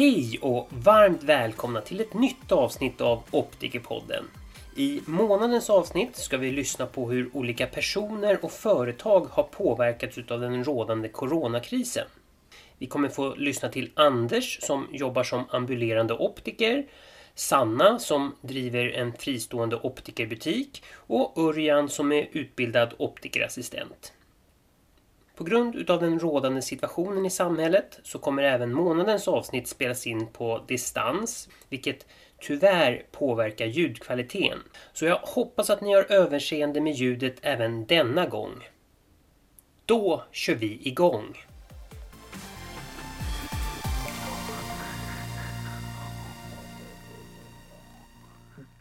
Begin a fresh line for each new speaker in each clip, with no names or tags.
Hej och varmt välkomna till ett nytt avsnitt av Optikerpodden. I månadens avsnitt ska vi lyssna på hur olika personer och företag har påverkats av den rådande coronakrisen. Vi kommer få lyssna till Anders som jobbar som ambulerande optiker, Sanna som driver en fristående optikerbutik och Örjan som är utbildad optikerassistent. På grund utav den rådande situationen i samhället så kommer även månadens avsnitt spelas in på distans, vilket tyvärr påverkar ljudkvaliteten. Så jag hoppas att ni har överseende med ljudet även denna gång. Då kör vi igång!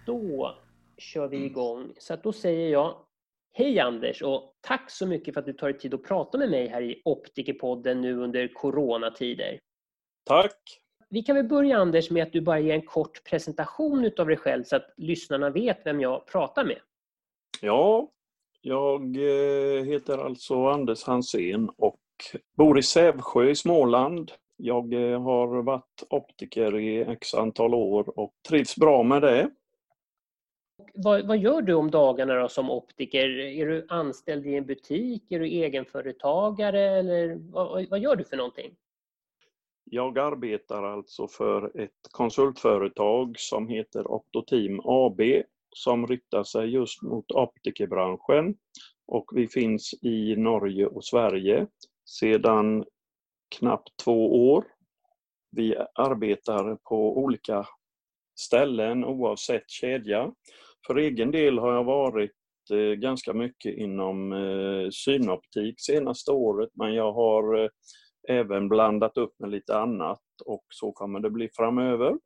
Då kör vi igång. Så att då säger jag Hej Anders och tack så mycket för att du tar dig tid att prata med mig här i Optikerpodden nu under coronatider.
Tack!
Vi kan väl börja Anders med att du bara ger en kort presentation utav dig själv så att lyssnarna vet vem jag pratar med.
Ja, jag eh, heter alltså Anders Hansén och bor i Sävsjö i Småland. Jag eh, har varit optiker i x antal år och trivs bra med det.
Vad, vad, gör du om dagarna då som optiker? Är du anställd i en butik? Är du egenföretagare? Eller vad, vad gör du för någonting?
Jag arbetar alltså för ett konsultföretag som heter Optoteam AB som riktar sig just mot optikerbranschen. Och vi finns i Norge och Sverige sedan knappt två år. Vi arbetar på olika ställen oavsett kedja. För egen del har jag varit eh, ganska mycket inom eh, synoptik senaste året men jag har eh, även blandat upp med lite annat och så kommer det bli framöver.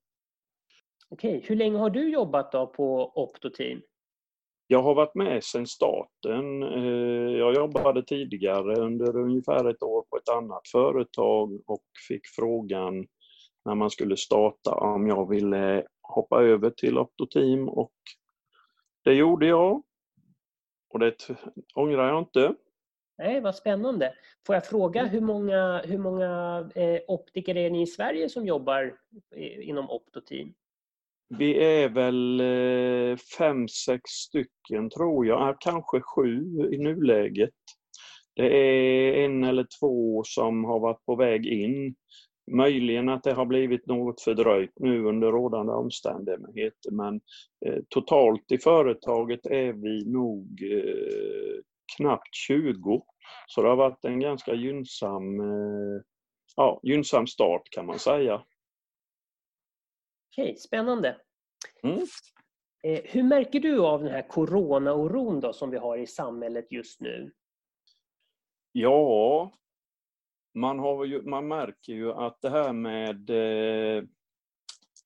Okej, hur länge har du jobbat då på Optoteam?
Jag har varit med sedan starten. Jag jobbade tidigare under ungefär ett år på ett annat företag och fick frågan när man skulle starta om jag ville hoppa över till Optoteam och det gjorde jag. Och det ångrar jag inte.
Nej, vad spännande. Får jag fråga mm. hur många, hur många eh, optiker är ni i Sverige som jobbar inom Optoteam?
Vi är väl eh, fem, sex stycken tror jag, kanske sju i nuläget. Det är en eller två som har varit på väg in. Möjligen att det har blivit något fördröjt nu under rådande omständigheter men eh, totalt i företaget är vi nog eh, knappt 20. Så det har varit en ganska gynnsam, eh, ja, gynnsam start kan man säga.
Okej, spännande. Mm. Hur märker du av den här coronaoron då som vi har i samhället just nu?
Ja, man, har ju, man märker ju att det här med eh,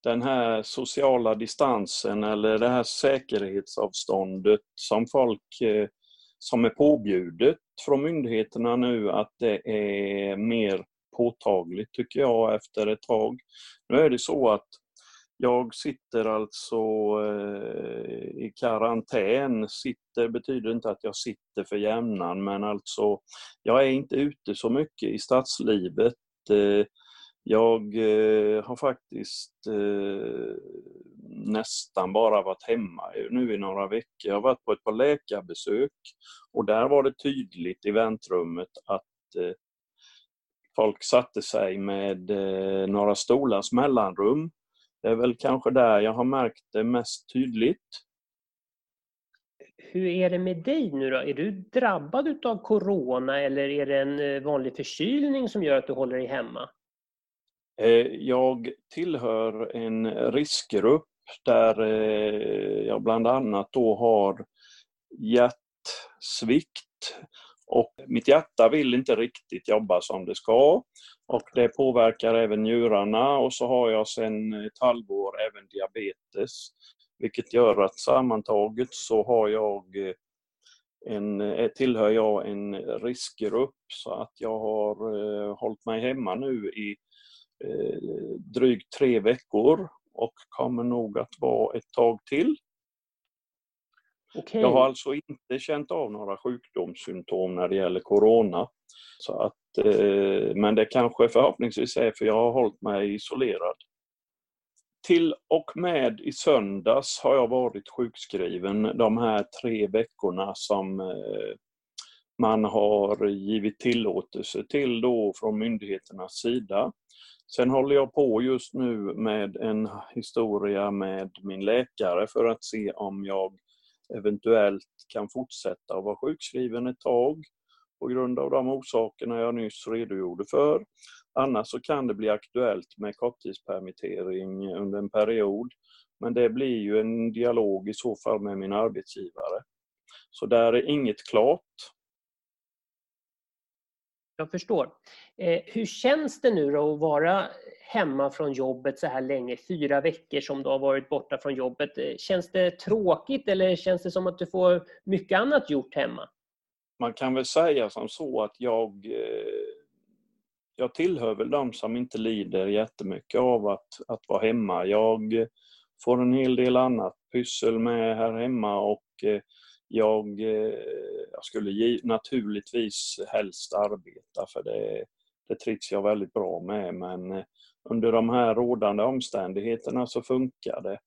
den här sociala distansen eller det här säkerhetsavståndet som folk eh, som är påbjudet från myndigheterna nu att det är mer påtagligt tycker jag efter ett tag. Nu är det så att jag sitter alltså eh, i karantän. Sitter betyder inte att jag sitter för jämnan men alltså jag är inte ute så mycket i stadslivet. Eh, jag eh, har faktiskt nästan bara varit hemma nu i några veckor. Jag har varit på ett par läkarbesök och där var det tydligt i väntrummet att folk satte sig med några stolars mellanrum det är väl kanske där jag har märkt det mest tydligt.
Hur är det med dig nu då? Är du drabbad av corona eller är det en eh, vanlig förkylning som gör att du håller dig hemma?
Eh, jag tillhör en riskgrupp där eh, jag bland annat då har hjärtsvikt och mitt hjärta vill inte riktigt jobba som det ska. Och det påverkar även njurarna och så har jag sedan ett halvår även diabetes. Vilket gör att sammantaget så har jag eh, en, eh, tillhör jag en riskgrupp så att jag har eh, hållit mig hemma nu i eh, drygt tre veckor och kommer nog att vara ett tag till.
Okay.
Jag har alltså inte känt av några sjukdomssymptom när det gäller Corona. Så att, eh, men det kanske förhoppningsvis är för jag har hållit mig isolerad. Till och med i söndags har jag varit sjukskriven de här tre veckorna som eh, man har givit tillåtelse till då från myndigheternas sida. Sen håller jag på just nu med en historia med min läkare för att se om jag eventuellt kan fortsätta att vara sjukskriven ett tag på grund av de orsakerna jag nyss redogjorde för. Annars så kan det bli aktuellt med korttidspermittering under en period. Men det blir ju en dialog i så fall med min arbetsgivare. Så där är inget klart.
Jag förstår. Eh, hur känns det nu då att vara hemma från jobbet så här länge, fyra veckor som du har varit borta från jobbet? Eh, känns det tråkigt eller känns det som att du får mycket annat gjort hemma?
Man kan väl säga som så att jag, eh, jag tillhör väl de som inte lider jättemycket av att, att vara hemma. Jag får en hel del annat pyssel med här hemma och eh, jag, jag skulle naturligtvis helst arbeta för det, det trivs jag väldigt bra med men under de här rådande omständigheterna så funkar det.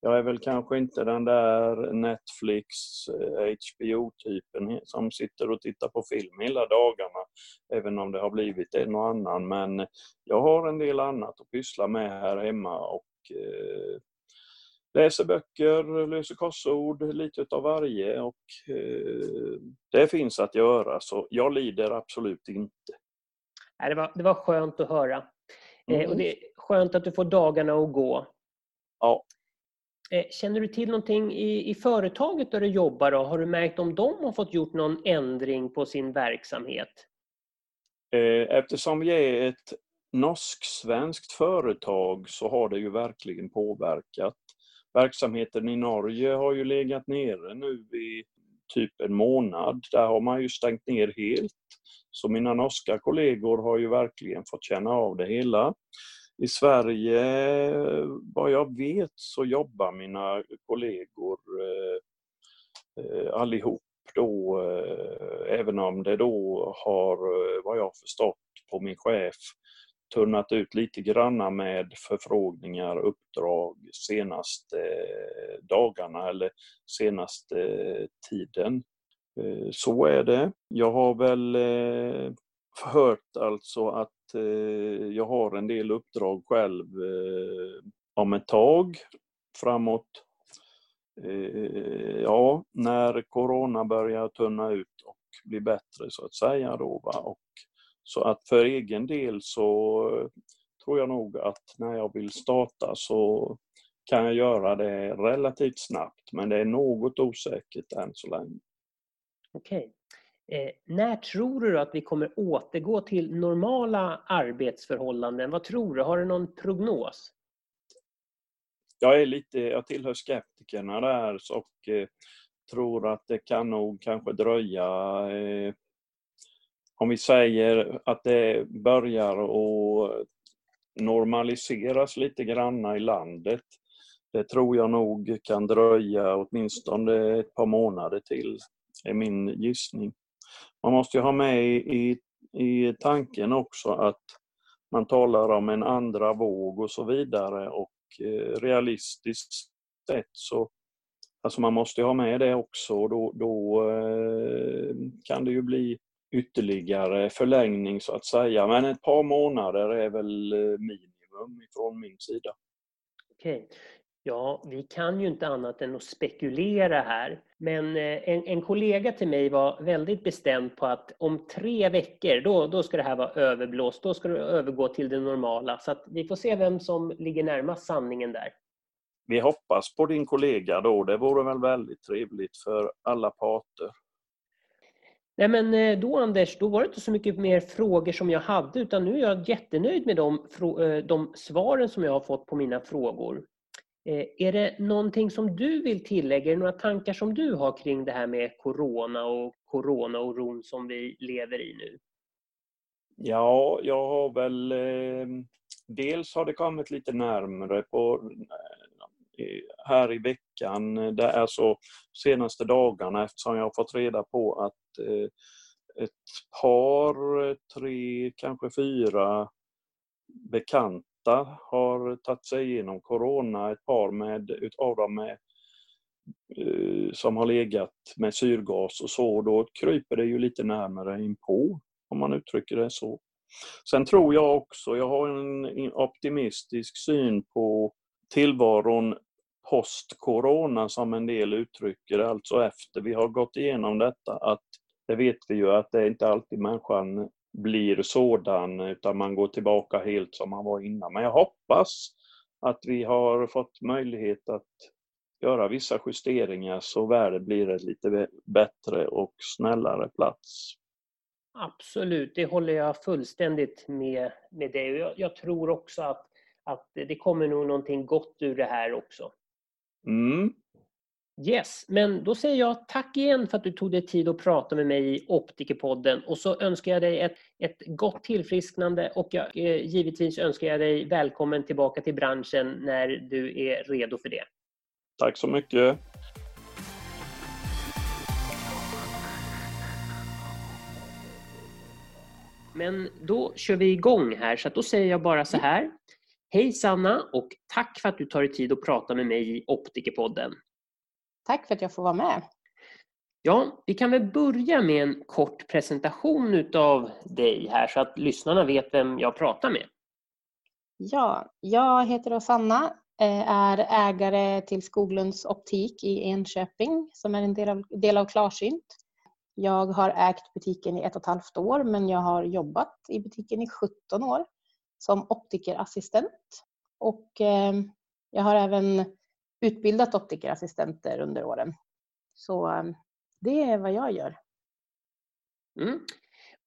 Jag är väl kanske inte den där Netflix, eh, HBO-typen som sitter och tittar på film hela dagarna, även om det har blivit en och annan. Men jag har en del annat att pyssla med här hemma och eh, läser böcker, löser korsord, lite utav varje och eh, det finns att göra så jag lider absolut inte.
Det var, det var skönt att höra. Eh, mm. och det är skönt att du får dagarna att gå.
Ja.
Eh, känner du till någonting i, i företaget där du jobbar? Då? Har du märkt om de har fått gjort någon ändring på sin verksamhet?
Eh, eftersom vi är ett norsk-svenskt företag så har det ju verkligen påverkat. Verksamheten i Norge har ju legat nere nu i typ en månad. Där har man ju stängt ner helt. Så mina norska kollegor har ju verkligen fått känna av det hela. I Sverige, vad jag vet, så jobbar mina kollegor eh, eh allihop då, eh, även om det då har, eh, vad jag förstått på min chef, tunnat ut lite granna med förfrågningar, uppdrag senaste eh, dagarna eller senaste eh, tiden. Eh, så är det. Jag har väl hört alltså att jag har en del uppdrag själv om ett tag framåt. Ja, när Corona börjar tunna ut och bli bättre så att säga då. Va? Och så att för egen del så tror jag nog att när jag vill starta så kan jag göra det relativt snabbt men det är något osäkert än så länge.
Okej. Eh, när tror du att vi kommer återgå till normala arbetsförhållanden? Vad tror du? Har du någon prognos?
Jag är lite, jag tillhör skeptikerna där och eh, tror att det kan nog kanske dröja eh, om vi säger att det börjar att normaliseras lite granna i landet. Det tror jag nog kan dröja åtminstone ett par månader till är min gissning. Man måste ju ha med i, i tanken också att man talar om en andra våg och så vidare och eh, realistiskt sett så Alltså man måste ha med det också och då, då eh, kan det ju bli ytterligare förlängning så att säga. Men ett par månader är väl eh, minimum från min sida.
Okej. Ja, vi kan ju inte annat än att spekulera här. Men eh, en, en, kollega till mig var väldigt bestämd på att om tre veckor, då, då ska det här vara överblåst. Då ska det övergå till det normala. Så vi får se vem som ligger närmast sanningen där.
Vi hoppas på din kollega då. Det vore väl väldigt trevligt för alla parter.
Nej men eh, då Anders, då var det inte så mycket mer frågor som jag hade utan nu är jag jättenöjd med de, eh, de svaren som jag har fått på mina frågor. Eh, är det någonting som du vill tillägga? Är det några tankar som du har kring det här med corona och coronaoron som vi lever i nu?
Ja, jag har väl... Dels har det kommit lite närmre på här i veckan, det är så senaste dagarna eftersom jag har fått reda på att eh, ett par, tre, kanske fyra bekanta har tagit sig igenom Corona. Ett par med, utav dem med, eh, som har legat med syrgas och så. Då kryper det ju lite närmare inpå, om man uttrycker det så. Sen tror jag också, jag har en optimistisk syn på tillvaron post-corona som en del uttrycker det, alltså efter vi har gått igenom detta, att det vet vi ju att det är inte alltid människan blir sådan utan man går tillbaka helt som man var innan. Men jag hoppas att vi har fått möjlighet att göra vissa justeringar så världen blir en lite bättre och snällare plats.
Absolut, det håller jag fullständigt med, med dig. Jag, jag tror också att, att det kommer nog någonting gott ur det här också.
Mm.
Yes, men då säger jag tack igen för att du tog dig tid att prata med mig i Optikerpodden och så önskar jag dig ett, ett gott tillfrisknande och jag, eh, givetvis önskar jag dig välkommen tillbaka till branschen när du är redo för det.
Tack så mycket.
Men då kör vi igång här, så då säger jag bara så här. Hej Sanna och tack för att du tar dig tid att prata med mig i Optikerpodden.
Tack för att jag får vara med.
Ja, vi kan väl börja med en kort presentation utav dig här så att lyssnarna vet vem jag pratar med.
Ja, jag heter Rosanna, eh, är ägare till Skoglunds optik i Enköping som är en del av, del av Klarsynt. Jag har ägt butiken i ett och ett halvt år men jag har jobbat i butiken i 17 år som optikerassistent. Och eh, jag har även utbildat optikerassistenter under åren. Så eh, det är vad jag gör.
Mm.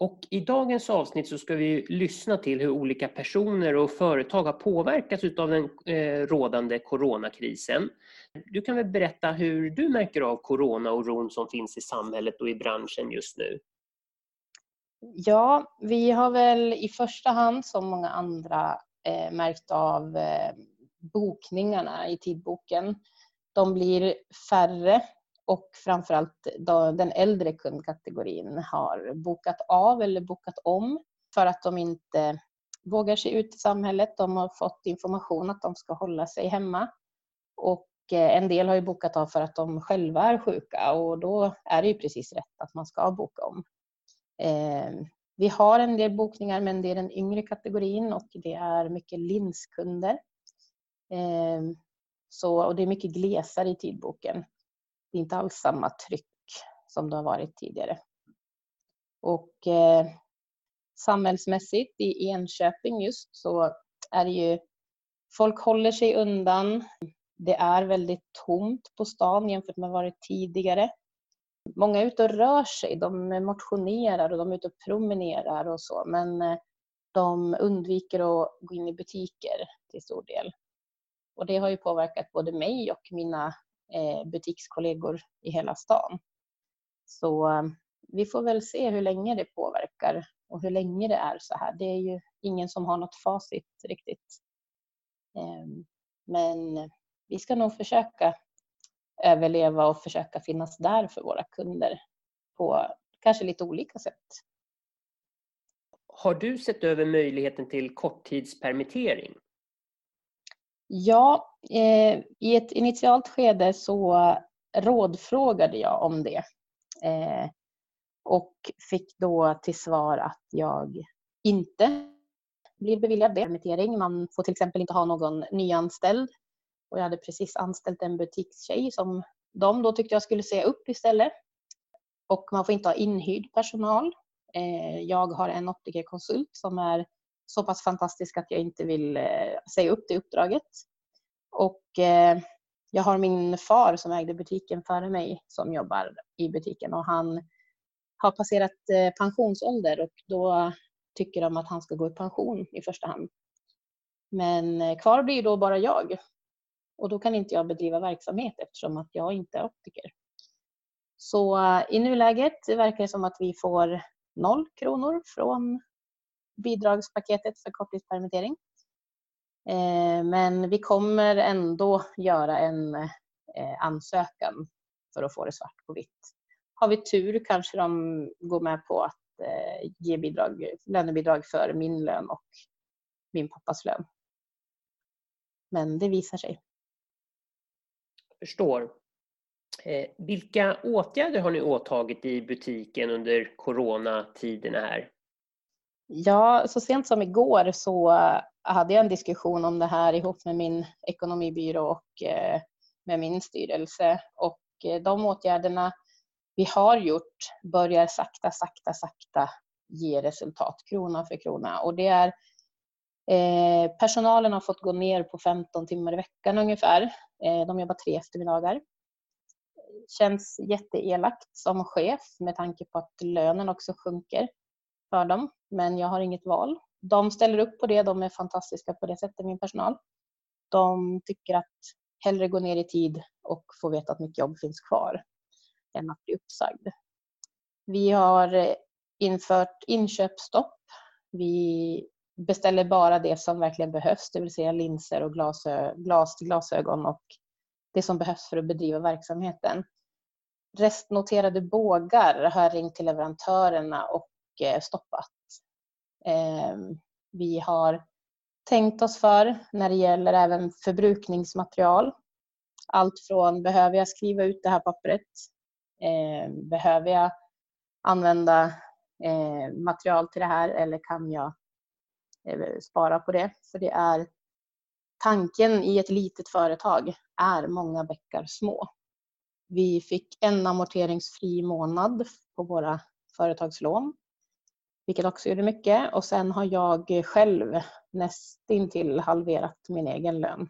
Och I dagens avsnitt så ska vi lyssna till hur olika personer och företag har påverkats av den eh, rådande coronakrisen. Du kan väl berätta hur du märker av coronaoron som finns i samhället och i branschen just nu?
Ja, vi har väl i första hand som många andra eh, märkt av eh, bokningarna i tidboken. De blir färre och framförallt den äldre kundkategorin har bokat av eller bokat om för att de inte vågar sig ut i samhället. De har fått information att de ska hålla sig hemma. Och eh, en del har ju bokat av för att de själva är sjuka och då är det ju precis rätt att man ska boka om. Eh, vi har en del bokningar men det är den yngre kategorin och det är mycket linskunder. Eh, så, och det är mycket glesare i tidboken. Det är inte alls samma tryck som det har varit tidigare. Och eh, samhällsmässigt i Enköping just så är det ju folk håller sig undan. Det är väldigt tomt på stan jämfört med vad det varit tidigare. Många är ute och rör sig, de motionerar och de är ute och promenerar och så men eh, de undviker att gå in i butiker till stor del. Och det har ju påverkat både mig och mina eh, butikskollegor i hela stan. Så eh, vi får väl se hur länge det påverkar och hur länge det är så här. Det är ju ingen som har något facit riktigt. Ehm, men vi ska nog försöka överleva och försöka finnas där för våra kunder på kanske lite olika sätt.
Har du sett över möjligheten till korttidspermittering?
Ja, eh, i ett initialt skede så rådfrågade jag om det eh, och fick då till svar att jag inte blir beviljad det. permittering. Man får till exempel inte ha någon nyanställd och jag hade precis anställt en butikstjej som de då tyckte jag skulle säga upp istället. Och man får inte ha inhyrd personal. Eh, jag har en optikerkonsult som är så pass fantastisk att jag inte vill eh, säga upp det uppdraget. Och eh, jag har min far som ägde butiken före mig som jobbar i butiken och han har passerat pensionsålder och då tycker de att han ska gå i pension i första hand. Men kvar blir då bara jag. Och då kan inte jag bedriva verksamhet eftersom att jag inte är optiker. Så eh, i nuläget verkar det som att vi får noll kronor från bidragspaketet för korttidspermittering. Eh, men vi kommer ändå göra en eh, ansökan för att få det svart på vitt. Har vi tur kanske de går med på att ge bidrag, lönebidrag för min lön och min pappas lön. Men det visar sig.
Förstår. Eh, vilka åtgärder har ni åtagit i butiken under coronatiderna här?
Ja, så sent som igår så eh, hade jag en diskussion om det här ihop med min ekonomibyrå och eh, med min styrelse. Och de åtgärderna vi har gjort börjar sakta, sakta, sakta ge resultat krona för krona. Och det är eh, personalen har fått gå ner på 15 timmar i veckan ungefär. Eh, de jobbar tre eftermiddagar. Känns jätteelakt som chef med tanke på att lönen också sjunker för dem. Men jag har inget val. De ställer upp på det. De är fantastiska på det sättet, min personal. De tycker att hellre gå ner i tid och få veta att mitt jobb finns kvar än att bli uppsagd. Vi har eh, infört inköpsstopp. Vi beställer bara det som verkligen behövs, det vill säga linser och glasö glas till glasögon och det som behövs för att bedriva verksamheten. Restnoterade bågar har jag ringt till leverantörerna och eh, stoppat. Ehm, vi har tänkt oss för när det gäller även förbrukningsmaterial. Allt från behöver jag skriva ut det här pappret? Ehm, behöver jag använda eh, material till det här eller kan jag Eh, spara på det? För det är tanken i ett litet företag är många bäckar små. Vi fick en amorteringsfri månad på våra företagslån vilket också gjorde mycket. Och sen har jag själv nästintill halverat min egen lön.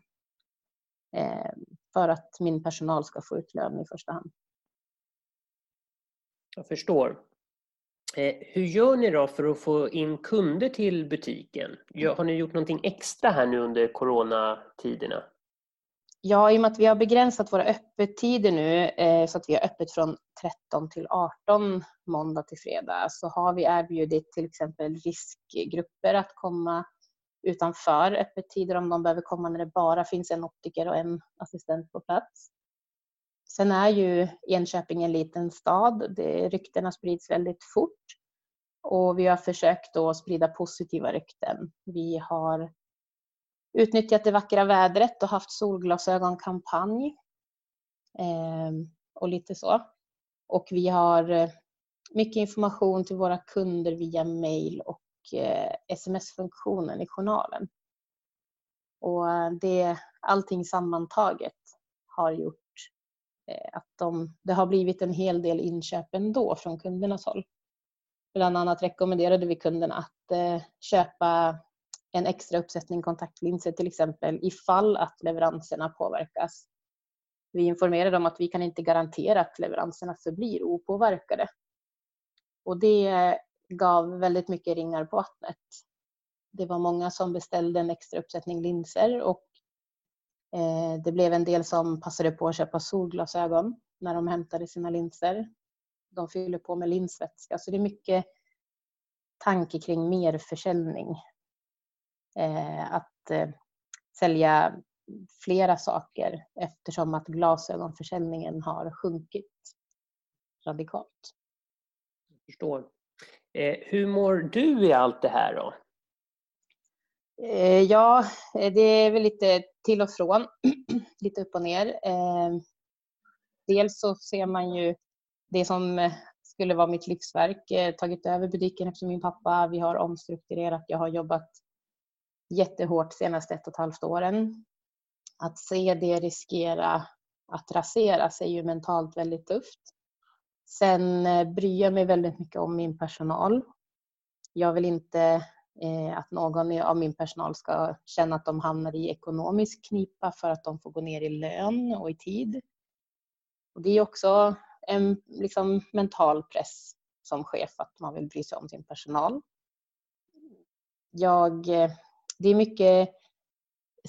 Eh, för att min personal ska få ut lön i första hand.
Jag förstår. Eh, hur gör ni då för att få in kunder till butiken? Har ni gjort någonting extra här nu under coronatiderna?
Ja, i och med att vi har begränsat våra öppettider nu eh, så att vi har öppet från 13 till 18 måndag till fredag så har vi erbjudit till exempel riskgrupper att komma utanför öppettider om de behöver komma när det bara finns en optiker och en assistent på plats. Sen är ju Enköping en liten stad. Det, ryktena sprids väldigt fort och vi har försökt att sprida positiva rykten. Vi har utnyttjat det vackra vädret och haft solglasögonkampanj. Eh, och lite så. Och vi har eh, mycket information till våra kunder via mail och eh, sms-funktionen i journalen. Och eh, det, allting sammantaget har gjort Eh, att de, det har blivit en hel del inköp ändå från kundernas håll. Bland annat rekommenderade vi kunderna att eh, köpa en extra uppsättning kontaktlinser till exempel ifall att leveranserna påverkas. Vi informerade om att vi kan inte garantera att leveranserna förblir opåverkade. Och det gav väldigt mycket ringar på vattnet. Det var många som beställde en extra uppsättning linser och eh, det blev en del som passade på att köpa solglasögon när de hämtade sina linser. De fyller på med linsvätska så det är mycket tanke kring merförsäljning Eh, att eh, sälja flera saker eftersom att glasögonförsäljningen har sjunkit radikalt.
Jag förstår. Eh, hur mår du i allt det här då?
Eh, ja, eh, det är väl lite till och från, lite upp och ner. Eh, dels så ser man ju det som skulle vara mitt livsverk, tagit över butiken efter min pappa. Vi har omstrukturerat, jag har jobbat jättehårt senaste ett och ett halvt åren. Att se det riskera att raseras är ju mentalt väldigt tufft. Sen bryr jag mig väldigt mycket om min personal. Jag vill inte Eh, att någon av min personal ska känna att de hamnar i ekonomisk knipa för att de får gå ner i lön och i tid. Och det är också en liksom, mental press som chef att man vill bry sig om sin personal. Jag eh, det är mycket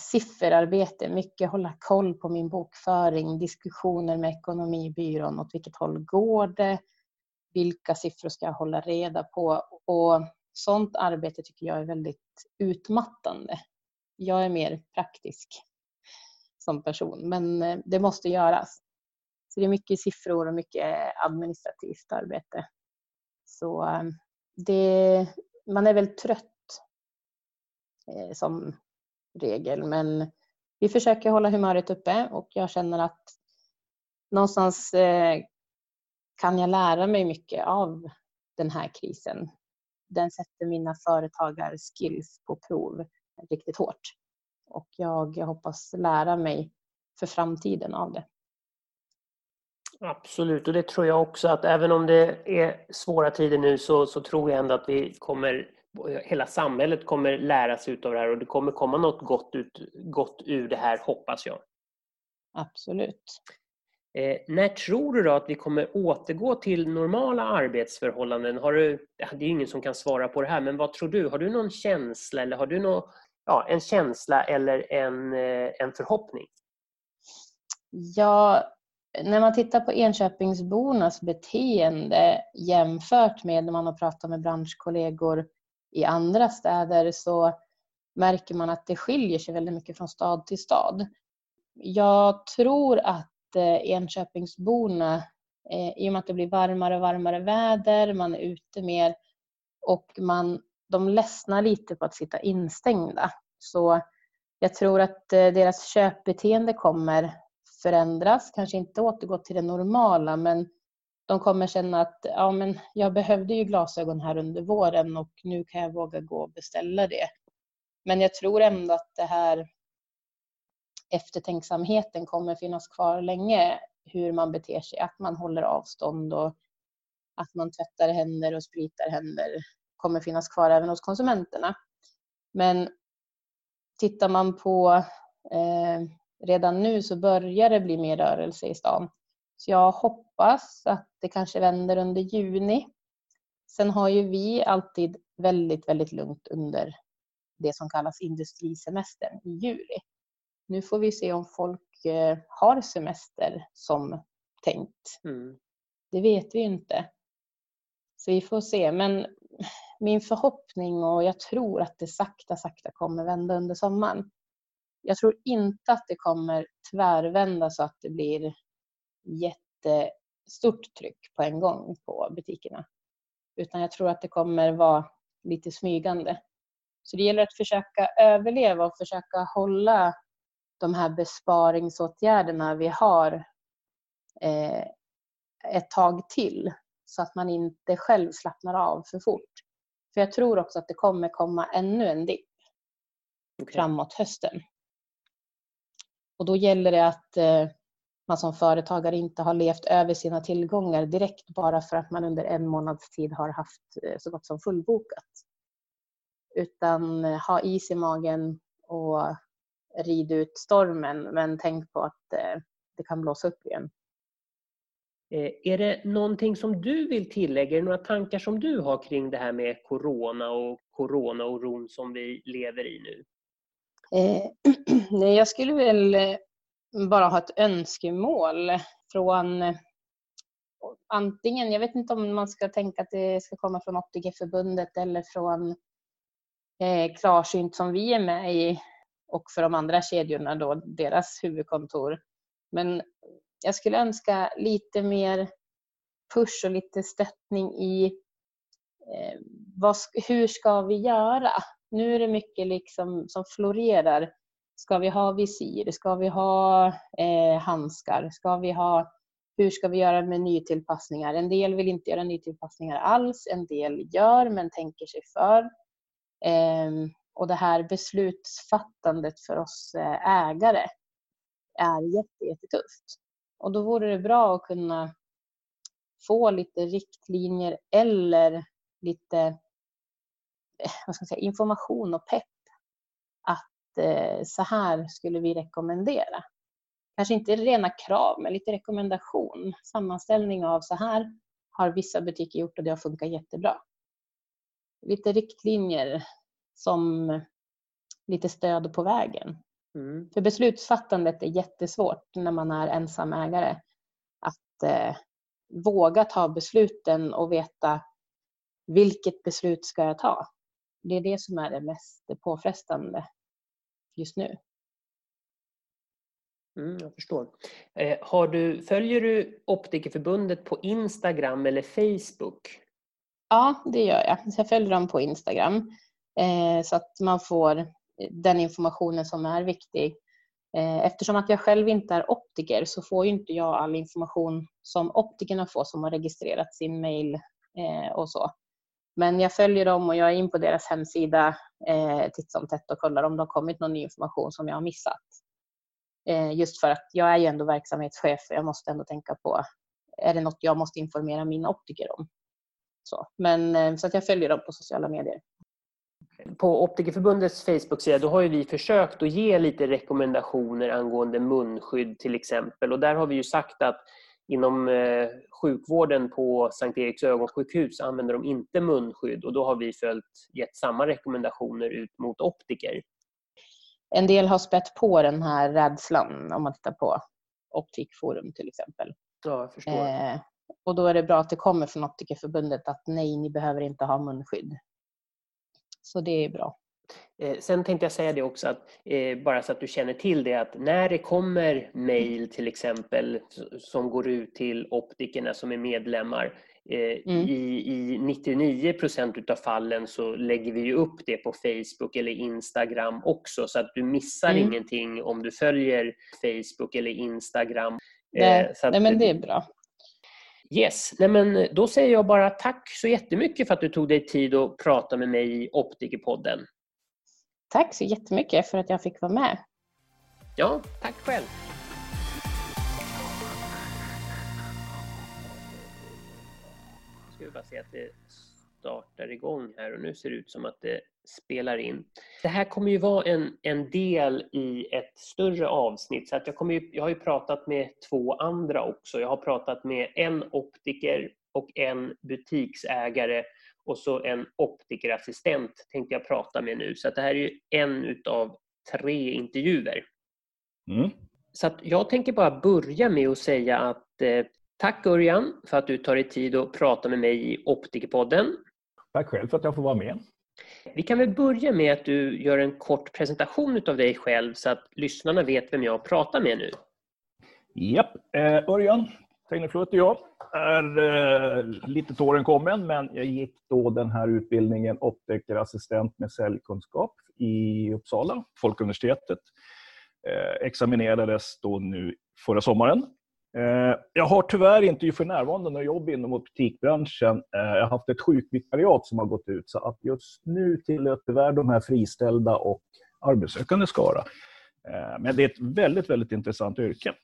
sifferarbete, mycket hålla koll på min bokföring, diskussioner med ekonomibyrån, åt vilket håll går det, vilka siffror ska jag hålla reda på och sånt arbete tycker jag är väldigt utmattande. Jag är mer praktisk som person, men eh, det måste göras. Så det är mycket siffror och mycket administrativt arbete. Så eh, det, man är väl trött eh, som regel, men vi försöker hålla humöret uppe och jag känner att någonstans eh, kan jag lära mig mycket av den här krisen. Den sätter mina företagarskills på prov riktigt hårt. Och jag, jag hoppas lära mig för framtiden av det.
Absolut, och det tror jag också att även om det är svåra tider nu så, så tror jag ändå att vi kommer, hela samhället kommer lära sig av det här och det kommer komma något gott, ut, gott ur det här, hoppas jag.
Absolut.
Eh, när tror du då att vi kommer återgå till normala arbetsförhållanden? Har du, det är ingen som kan svara på det här, men vad tror du? Har du någon känsla eller har du någon, ja, en känsla eller en, eh, en förhoppning?
Ja, när man tittar på Enköpingsbornas beteende jämfört med när man har pratat med branschkollegor i andra städer så märker man att det skiljer sig väldigt mycket från stad till stad. Jag tror att Eh, Enköpingsborna, eh, i och med att det blir varmare och varmare väder, man är ute mer och man, de ledsnar lite på att sitta instängda. Så jag tror att eh, deras köpbeteende kommer förändras, kanske inte återgå till det normala men de kommer känna att ja, men jag behövde ju glasögon här under våren och nu kan jag våga gå och beställa det. Men jag tror ändå att det här eftertänksamheten kommer finnas kvar länge. Hur man beter sig, att man håller avstånd och att man tvättar händer och spritar händer kommer finnas kvar även hos konsumenterna. Men tittar man på eh, redan nu så börjar det bli mer rörelse i stan. Så jag hoppas att det kanske vänder under juni. Sen har ju vi alltid väldigt, väldigt lugnt under det som kallas industrisemestern i juli. Nu får vi se om folk eh, har semester som tänkt. Mm. Det vet vi inte. Så vi får se. Men min förhoppning och jag tror att det sakta, sakta kommer vända under sommaren. Jag tror inte att det kommer tvärvända så att det blir jättestort tryck på en gång på butikerna. Utan jag tror att det kommer vara lite smygande. Så det gäller att försöka överleva och försöka hålla de här besparingsåtgärderna vi har eh, ett tag till så att man inte själv slappnar av för fort. För jag tror också att det kommer komma ännu en dipp okay. framåt hösten. Och då gäller det att eh, man som företagare inte har levt över sina tillgångar direkt bara för att man under en månads tid har haft eh, så gott som fullbokat. Utan eh, ha is i magen och rid ut stormen men tänk på att det kan blåsa upp igen.
Är det någonting som du vill tillägga? Är det några tankar som du har kring det här med corona och corona-oron som vi lever i nu?
Eh, nej, jag skulle väl eh, bara ha ett önskemål från eh, antingen, jag vet inte om man ska tänka att det ska komma från Optikerförbundet eller från eh, Klarsynt som vi är med i och för de andra kedjorna då deras huvudkontor. Men jag skulle önska lite mer push och lite stöttning i eh, vad, hur ska vi göra? Nu är det mycket liksom som florerar. Ska vi ha visir? Ska vi ha eh, handskar? Ska vi ha, hur ska vi göra med nytillpassningar? En del vill inte göra nytillpassningar alls. En del gör men tänker sig för. Eh, och det här beslutsfattandet för oss eh, ägare är jättetufft. Och då vore det bra att kunna få lite riktlinjer eller lite eh, vad ska jag säga, information och pepp att eh, så här skulle vi rekommendera. Kanske inte rena krav, men lite rekommendation. Sammanställning av så här har vissa butiker gjort och det har funkat jättebra. Lite riktlinjer som lite stöd på vägen. Mm. För beslutsfattandet är jättesvårt när man är ensam ägare. Att eh, våga ta besluten och veta vilket beslut ska jag ta? Det är det som är det mest påfrestande. just nu.
Mm, jag förstår. Eh, du, följer du Optikerförbundet på Instagram eller Facebook?
Ja, det gör jag. jag följer dem på Instagram Eh, så att man får eh, den informationen som är viktig. Eh, eftersom att jag själv inte är optiker så får ju inte jag all information som optikerna får som har registrerat sin mail eh, och så. Men jag följer dem och jag är in på deras hemsida eh, titt som tätt och kollar om det har kommit någon ny information som jag har missat. Eh, just för att jag är ju ändå verksamhetschef och jag måste ändå tänka på, är det något jag måste informera mina optiker om? Så, men, eh, så att jag följer dem på sociala medier.
På Optikerförbundets Facebook-sida då har ju vi försökt att ge lite rekommendationer angående munskydd till exempel. Och där har vi ju sagt att inom eh, sjukvården på Sankt Eriks ögonsjukhus använder de inte munskydd och då har vi följt, gett samma rekommendationer ut mot optiker.
En del har spett på den här rädslan om man tittar på Optikforum till exempel.
Ja, jag förstår. Eh,
och då är det bra att det kommer från Optikerförbundet att nej, ni behöver inte ha munskydd. Så det är bra.
Eh, sen tänkte jag säga det också, att, eh, bara så att du känner till det, att när det kommer mejl till exempel som går ut till optikerna som är medlemmar, eh, mm. i, i 99 procent av fallen så lägger vi upp det på Facebook eller Instagram också, så att du missar mm. ingenting om du följer Facebook eller Instagram.
Nej, att, nej men det är bra.
Yes, Nej, men då säger jag bara tack så jättemycket för att du tog dig tid att prata med mig i Optikerpodden.
Tack så jättemycket för att jag fick vara med.
Ja, tack själv. Ska vi bara se att det startar igång här och nu ser det ut som att det spelar in. Det här kommer ju vara en, en del i ett större avsnitt. Så att jag, kommer ju, jag har ju pratat med två andra också. Jag har pratat med en optiker och en butiksägare och så en optikerassistent tänkte jag prata med nu. Så att det här är ju en utav tre intervjuer. Mm. Så att jag tänker bara börja med att säga att eh, tack Örjan för att du tar dig tid att prata med mig i Optikerpodden.
Tack själv för att jag får vara med.
Vi kan väl börja med att du gör en kort presentation av dig själv så att lyssnarna vet vem jag pratar med nu.
Japp, eh, Örjan Tegneflöt och jag är eh, lite till åren kommen, men jag gick då den här utbildningen optikerassistent med säljkunskap i Uppsala, Folkuniversitetet. Eh, examinerades då nu förra sommaren jag har tyvärr inte för närvarande något jobb inom optikbranschen. Eh, jag har haft ett sjukvikariat som har gått ut, så att just nu tillhör tyvärr de här friställda och arbetssökande skara. Eh, men det är ett väldigt, väldigt intressant yrke.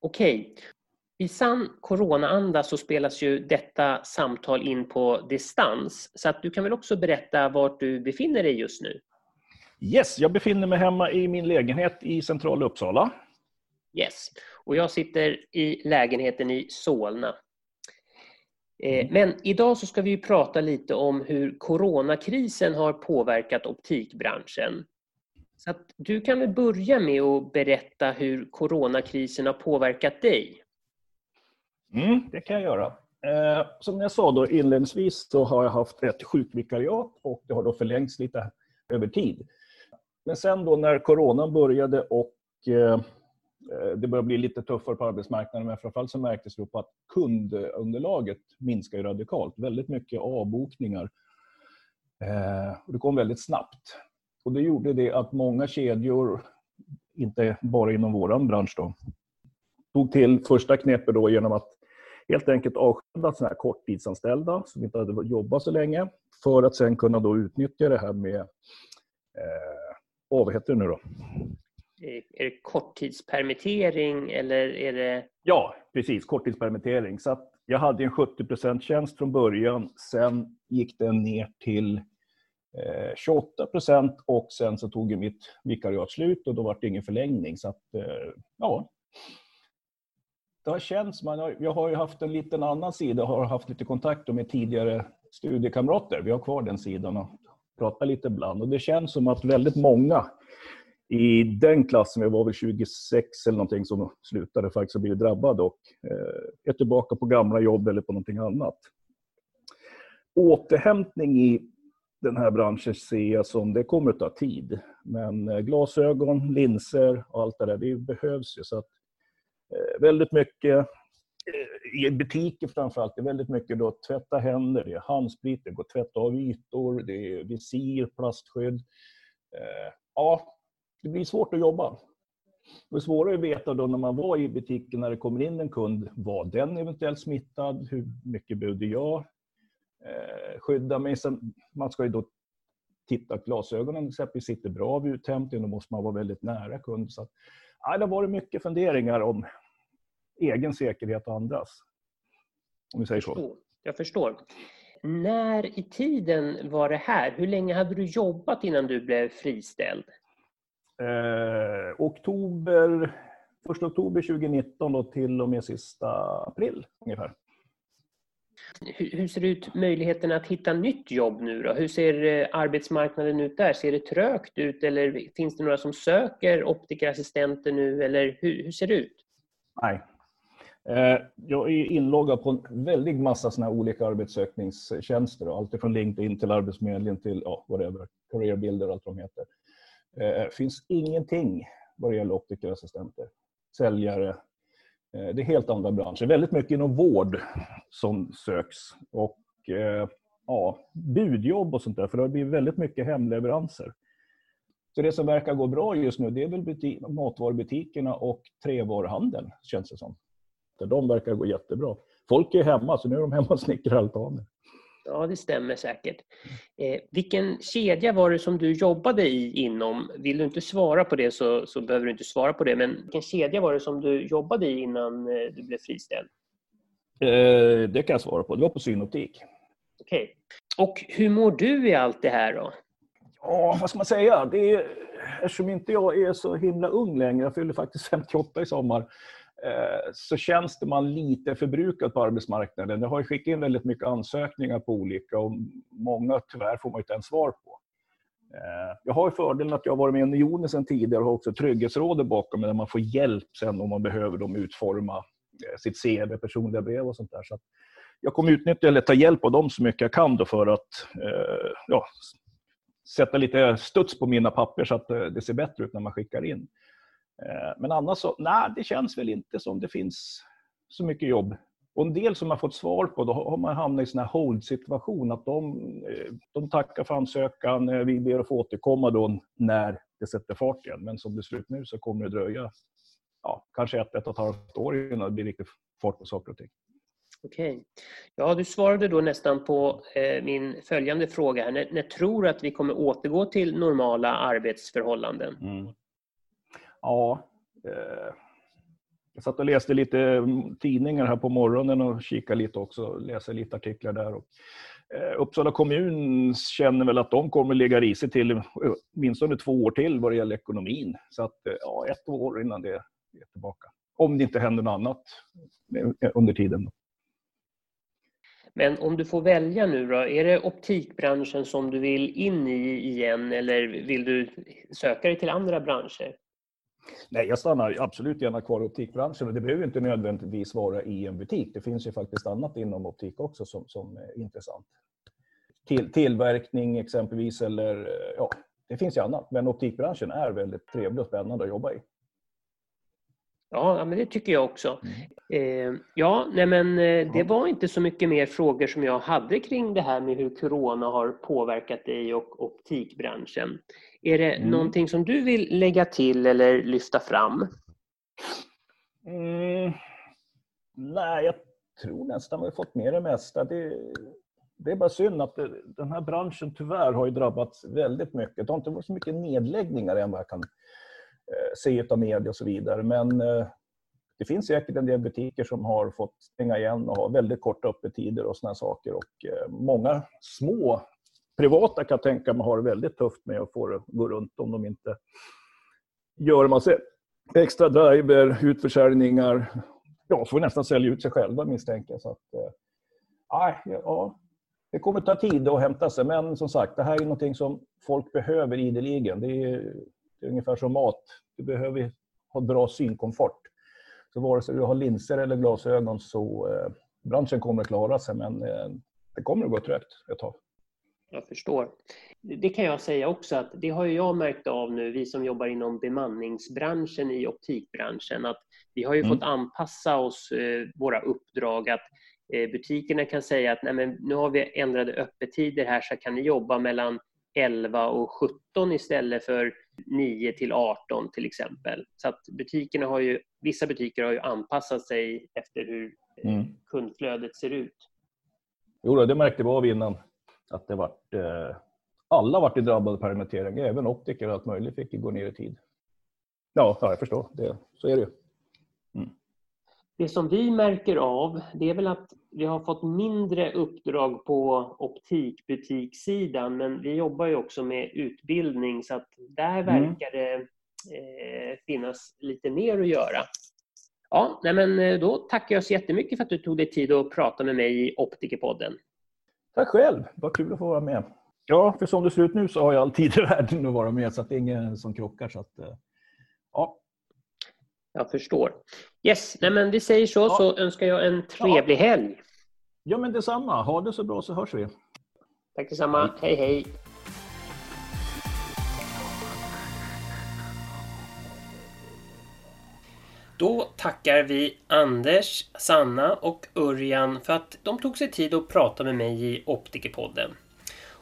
Okej. I sann coronaanda så spelas ju detta samtal in på distans. Så att du kan väl också berätta var du befinner dig just nu?
Yes, jag befinner mig hemma i min lägenhet i centrala Uppsala.
Yes. Och jag sitter i lägenheten i Solna. Eh, mm. Men idag så ska vi prata lite om hur coronakrisen har påverkat optikbranschen. Så att du kan väl börja med att berätta hur coronakrisen har påverkat dig?
Mm, det kan jag göra. Eh, som jag sa då inledningsvis så har jag haft ett sjukvikariat och det har då förlängts lite över tid. Men sen då när coronan började och eh, Eh, Eh, det börjar bli lite tuffare på arbetsmarknaden, men framförallt så märktes det på att kundunderlaget minskar radikalt. Väldigt mycket avbokningar. Eh, och det kom väldigt snabbt. Och det gjorde det att många kedjor, inte bara inom vår bransch, då, tog till första knepet då genom att helt enkelt avskeda såna här korttidsanställda som inte hade jobbat så länge för att sen kunna då utnyttja det här med, eh, vad heter det nu då?
Eh, är det korttidspermittering eller är det...
Ja, precis. Korttidspermittering. Så jag hade en 70% tjänst från början. Sen gick den ner till eh, 28% och sen så tog mitt vikariat slut och då var det ingen förlängning. Så att, eh, ja. Det har känts, man jag har ju haft en liten annan sida, har haft lite kontakt med tidigare studiekamrater. Vi har kvar den sidan och pratar lite ibland. Och det känns som att väldigt många i den klassen, vi var väl 26 eller någonting som slutade faktiskt och blev drabbad och eh, är tillbaka på gamla jobb eller på någonting annat. Återhämtning i den här branschen ser jag som, det kommer att ta tid. Men eh, glasögon, linser och allt det där, det behövs ju. Så att, eh, väldigt mycket eh, i butiker framförallt, det är väldigt mycket då tvätta händer, det är handsprit, det går att tvätta av ytor, det är visir, plastskydd. Eh, ja, det blir svårt att jobba. Det är svårare att veta då när man var i butiken när det kommer in en kund, var den eventuellt smittad? Hur mycket behövde jag eh, skydda mig? Sen, man ska ju då titta att glasögonen exempelvis sitter bra vid uthämtning, då måste man vara väldigt nära kund. Så att, ja, det har varit mycket funderingar om egen säkerhet och andras. Om vi säger så.
Jag förstår. När i tiden var det här? Hur länge hade du jobbat innan du blev friställd?
Eh, oktober, 1 oktober 2019 då till och med sista april ungefär.
Hur ser det ut möjligheten att hitta nytt jobb nu då? Hur ser eh, arbetsmarknaden ut där? Ser det trögt ut eller finns det några som söker optikerassistenter nu eller hur, hur ser det ut?
Nej. Eh, jag är inloggad på en väldig massa såna olika arbetssökningstjänster. Allt från LinkedIn till Arbetsförmedlingen till ja, whatever, Careerbuilder och allt vad de heter. Det eh, finns ingenting vad det gäller optikerassistenter, säljare. Eh, det är helt andra branscher. Väldigt mycket inom vård som söks. Och eh, ja, budjobb och sånt där, för det har blivit väldigt mycket hemleveranser. Så det som verkar gå bra just nu, det är väl matvarubutikerna och trävaruhandeln, känns det som. De verkar gå jättebra. Folk är hemma, så nu är de hemma och snickrar altaner.
Ja, det stämmer säkert. Eh, vilken kedja var det som du jobbade i inom? Vill du inte svara på det så, så behöver du inte svara på det. Men vilken kedja var det som du jobbade i innan eh, du blev friställd?
Eh, det kan jag svara på. Det var på synoptik.
Okej. Okay. Och hur mår du i allt det här då?
Ja, vad ska man säga? Det är, eftersom inte jag är så himla ung längre, jag fyller faktiskt 58 i sommar, Eh, så känns det man lite förbrukad på arbetsmarknaden. Jag har ju skickat in väldigt mycket ansökningar på olika och många tyvärr får man inte ens svar på. Eh, jag har fördelen att jag har varit med i Unionen sedan tidigare och har också trygghetsrådet bakom mig där man får hjälp sen om man behöver dem utforma eh, sitt CV, personliga brev och sånt där. Så jag kommer utnyttja eller ta hjälp av dem så mycket jag kan då för att ja, sätta lite studs på mina papper så att det ser bättre ut när man skickar in. Eh, men annars så, nej, det känns väl inte som det finns så mycket jobb. Och en del som har fått svar på, då har man hamnat i sån här hold-situation. Att de, eh, de tackar för ansökan, eh, vi ber att få återkomma då när det sätter fart igen. Men som det ser ut nu så kommer det dröja ja, kanske ett, ett och ett halvt år innan det blir riktigt fart på saker och ting.
Okej. Ja, du svarade då nästan på eh, min följande fråga. När, när tror du att vi kommer återgå till normala arbetsförhållanden? Mm.
Ja, eh, jag satt och läste lite mm, tidningar här på morgonen och kikade lite också, läser lite artiklar där. Och, eh, Uppsala kommun känner väl att de kommer ligga risigt till åtminstone två år till vad det gäller ekonomin. Så att, eh, ja, ett år innan det är tillbaka. Om det inte händer något annat eh, under tiden.
Men om du får välja nu då, är det optikbranschen som du vill in i igen eller vill du söka dig till andra branscher?
Nej, jag stannar absolut gärna kvar i optikbranschen och det behöver inte nödvändigtvis vara i en butik. Det finns ju faktiskt annat inom optik också som, som är intressant. Till, tillverkning exempelvis eller ja, det finns ju annat. Men optikbranschen är väldigt trevlig och spännande att jobba i.
Ja, men det tycker jag också. Mm. Eh, ja, nej men eh, det var inte så mycket mer frågor som jag hade kring det här med hur corona har påverkat dig och optikbranschen. Är det mm. någonting som du vill lägga till eller lyfta fram?
Mm. Nej, jag tror nästan vi har fått med det mesta. Det, det är bara synd att det, den här branschen tyvärr har ju drabbats väldigt mycket. Det har inte varit så mycket nedläggningar än vad jag kan eh, se av media och så vidare. Men eh, det finns säkert en del butiker som har fått stänga igen och ha väldigt korta öppettider och sådana saker. Och eh, många små privata kan jag tänka mig har det väldigt tufft med att få det att gå runt om de inte gör massa extra driver, utförsäljningar. Ja, får nästan sälja ut sig själva misstänker jag. Så att, äh, ja, det kommer ta tid att hämta sig, men som sagt, det här är någonting som folk behöver ideligen. Det är, det är ungefär som mat. Du behöver ha bra synkomfort. Så vare sig du har linser eller glasögon så eh, branschen kommer att klara sig, men eh, det kommer att gå trögt ett tag.
Jag förstår. Det kan jag säga också att det har jag märkt av nu, vi som jobbar inom bemanningsbranschen i optikbranschen, att vi har ju mm. fått anpassa oss, eh, våra uppdrag, att eh, butikerna kan säga att Nej, men nu har vi ändrade öppettider här så kan ni jobba mellan 11 och 17 istället för 9 till 18 till exempel. Så att butikerna har ju, vissa butiker har ju anpassat sig efter hur eh, mm. kundflödet ser ut.
Jo, det märkte vi av innan att det vart, eh, alla vart drabbade av permittering, även optiker och allt möjligt fick gå ner i tid. Ja, ja jag förstår. Det, så är det ju.
Mm. Det som vi märker av, det är väl att vi har fått mindre uppdrag på optikbutikssidan, men vi jobbar ju också med utbildning, så att där mm. verkar det eh, finnas lite mer att göra. Ja, nej men eh, då tackar jag så jättemycket för att du tog dig tid att prata med mig i Optikerpodden.
Tack själv, vad kul att få vara med. Ja, för som det ser ut nu så har jag all tid i världen att vara med, så att det är ingen som krockar. Så att, eh, ja.
Jag förstår. Yes, nej men vi säger så, ja. så önskar jag en trevlig ja. helg.
Ja, men detsamma. Ha det så bra så hörs vi.
Tack detsamma. Hej, hej. hej. Då tackar vi Anders, Sanna och Örjan för att de tog sig tid att prata med mig i Optikerpodden.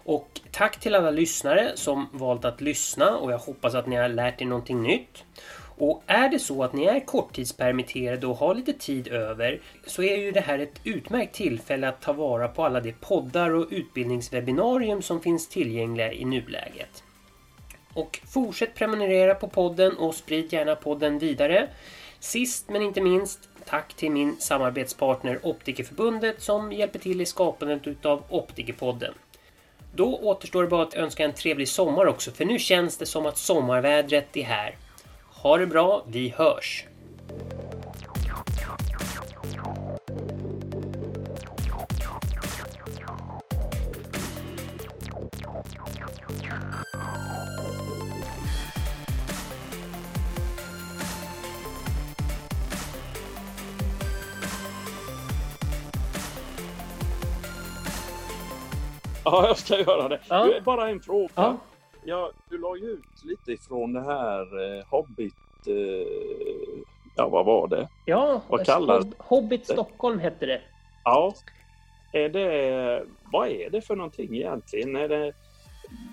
Och tack till alla lyssnare som valt att lyssna och jag hoppas att ni har lärt er någonting nytt. Och är det så att ni är korttidspermitterade och har lite tid över så är ju det här ett utmärkt tillfälle att ta vara på alla de poddar och utbildningswebbinarium som finns tillgängliga i nuläget. Och fortsätt prenumerera på podden och sprid gärna podden vidare. Sist men inte minst, tack till min samarbetspartner Optikerförbundet som hjälper till i skapandet utav Optikerpodden. Då återstår det bara att önska en trevlig sommar också, för nu känns det som att sommarvädret är här. Ha det bra, vi hörs!
Ja, jag ska göra det. Ja. Du, bara en fråga. Ja. Ja, du la ju ut lite ifrån det här eh, Hobbit... Eh, ja, vad var det?
Ja, vad kallar Hobbit? Stockholm hette det.
Ja. Är det, vad är det för någonting egentligen? Är det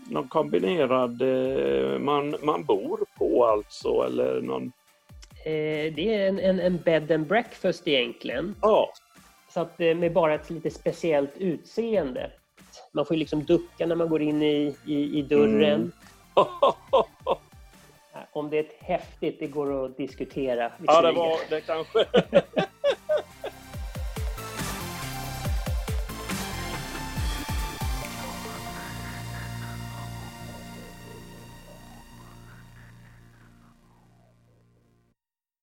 någon kombinerad... Eh, man, man bor på alltså, eller någon...
Eh, det är en, en, en bed and breakfast egentligen.
Ja.
Så att eh, med bara ett lite speciellt utseende. Man får ju liksom ducka när man går in i, i, i dörren. Mm. Om det är ett häftigt, det går att diskutera.
Ja, det var det kanske.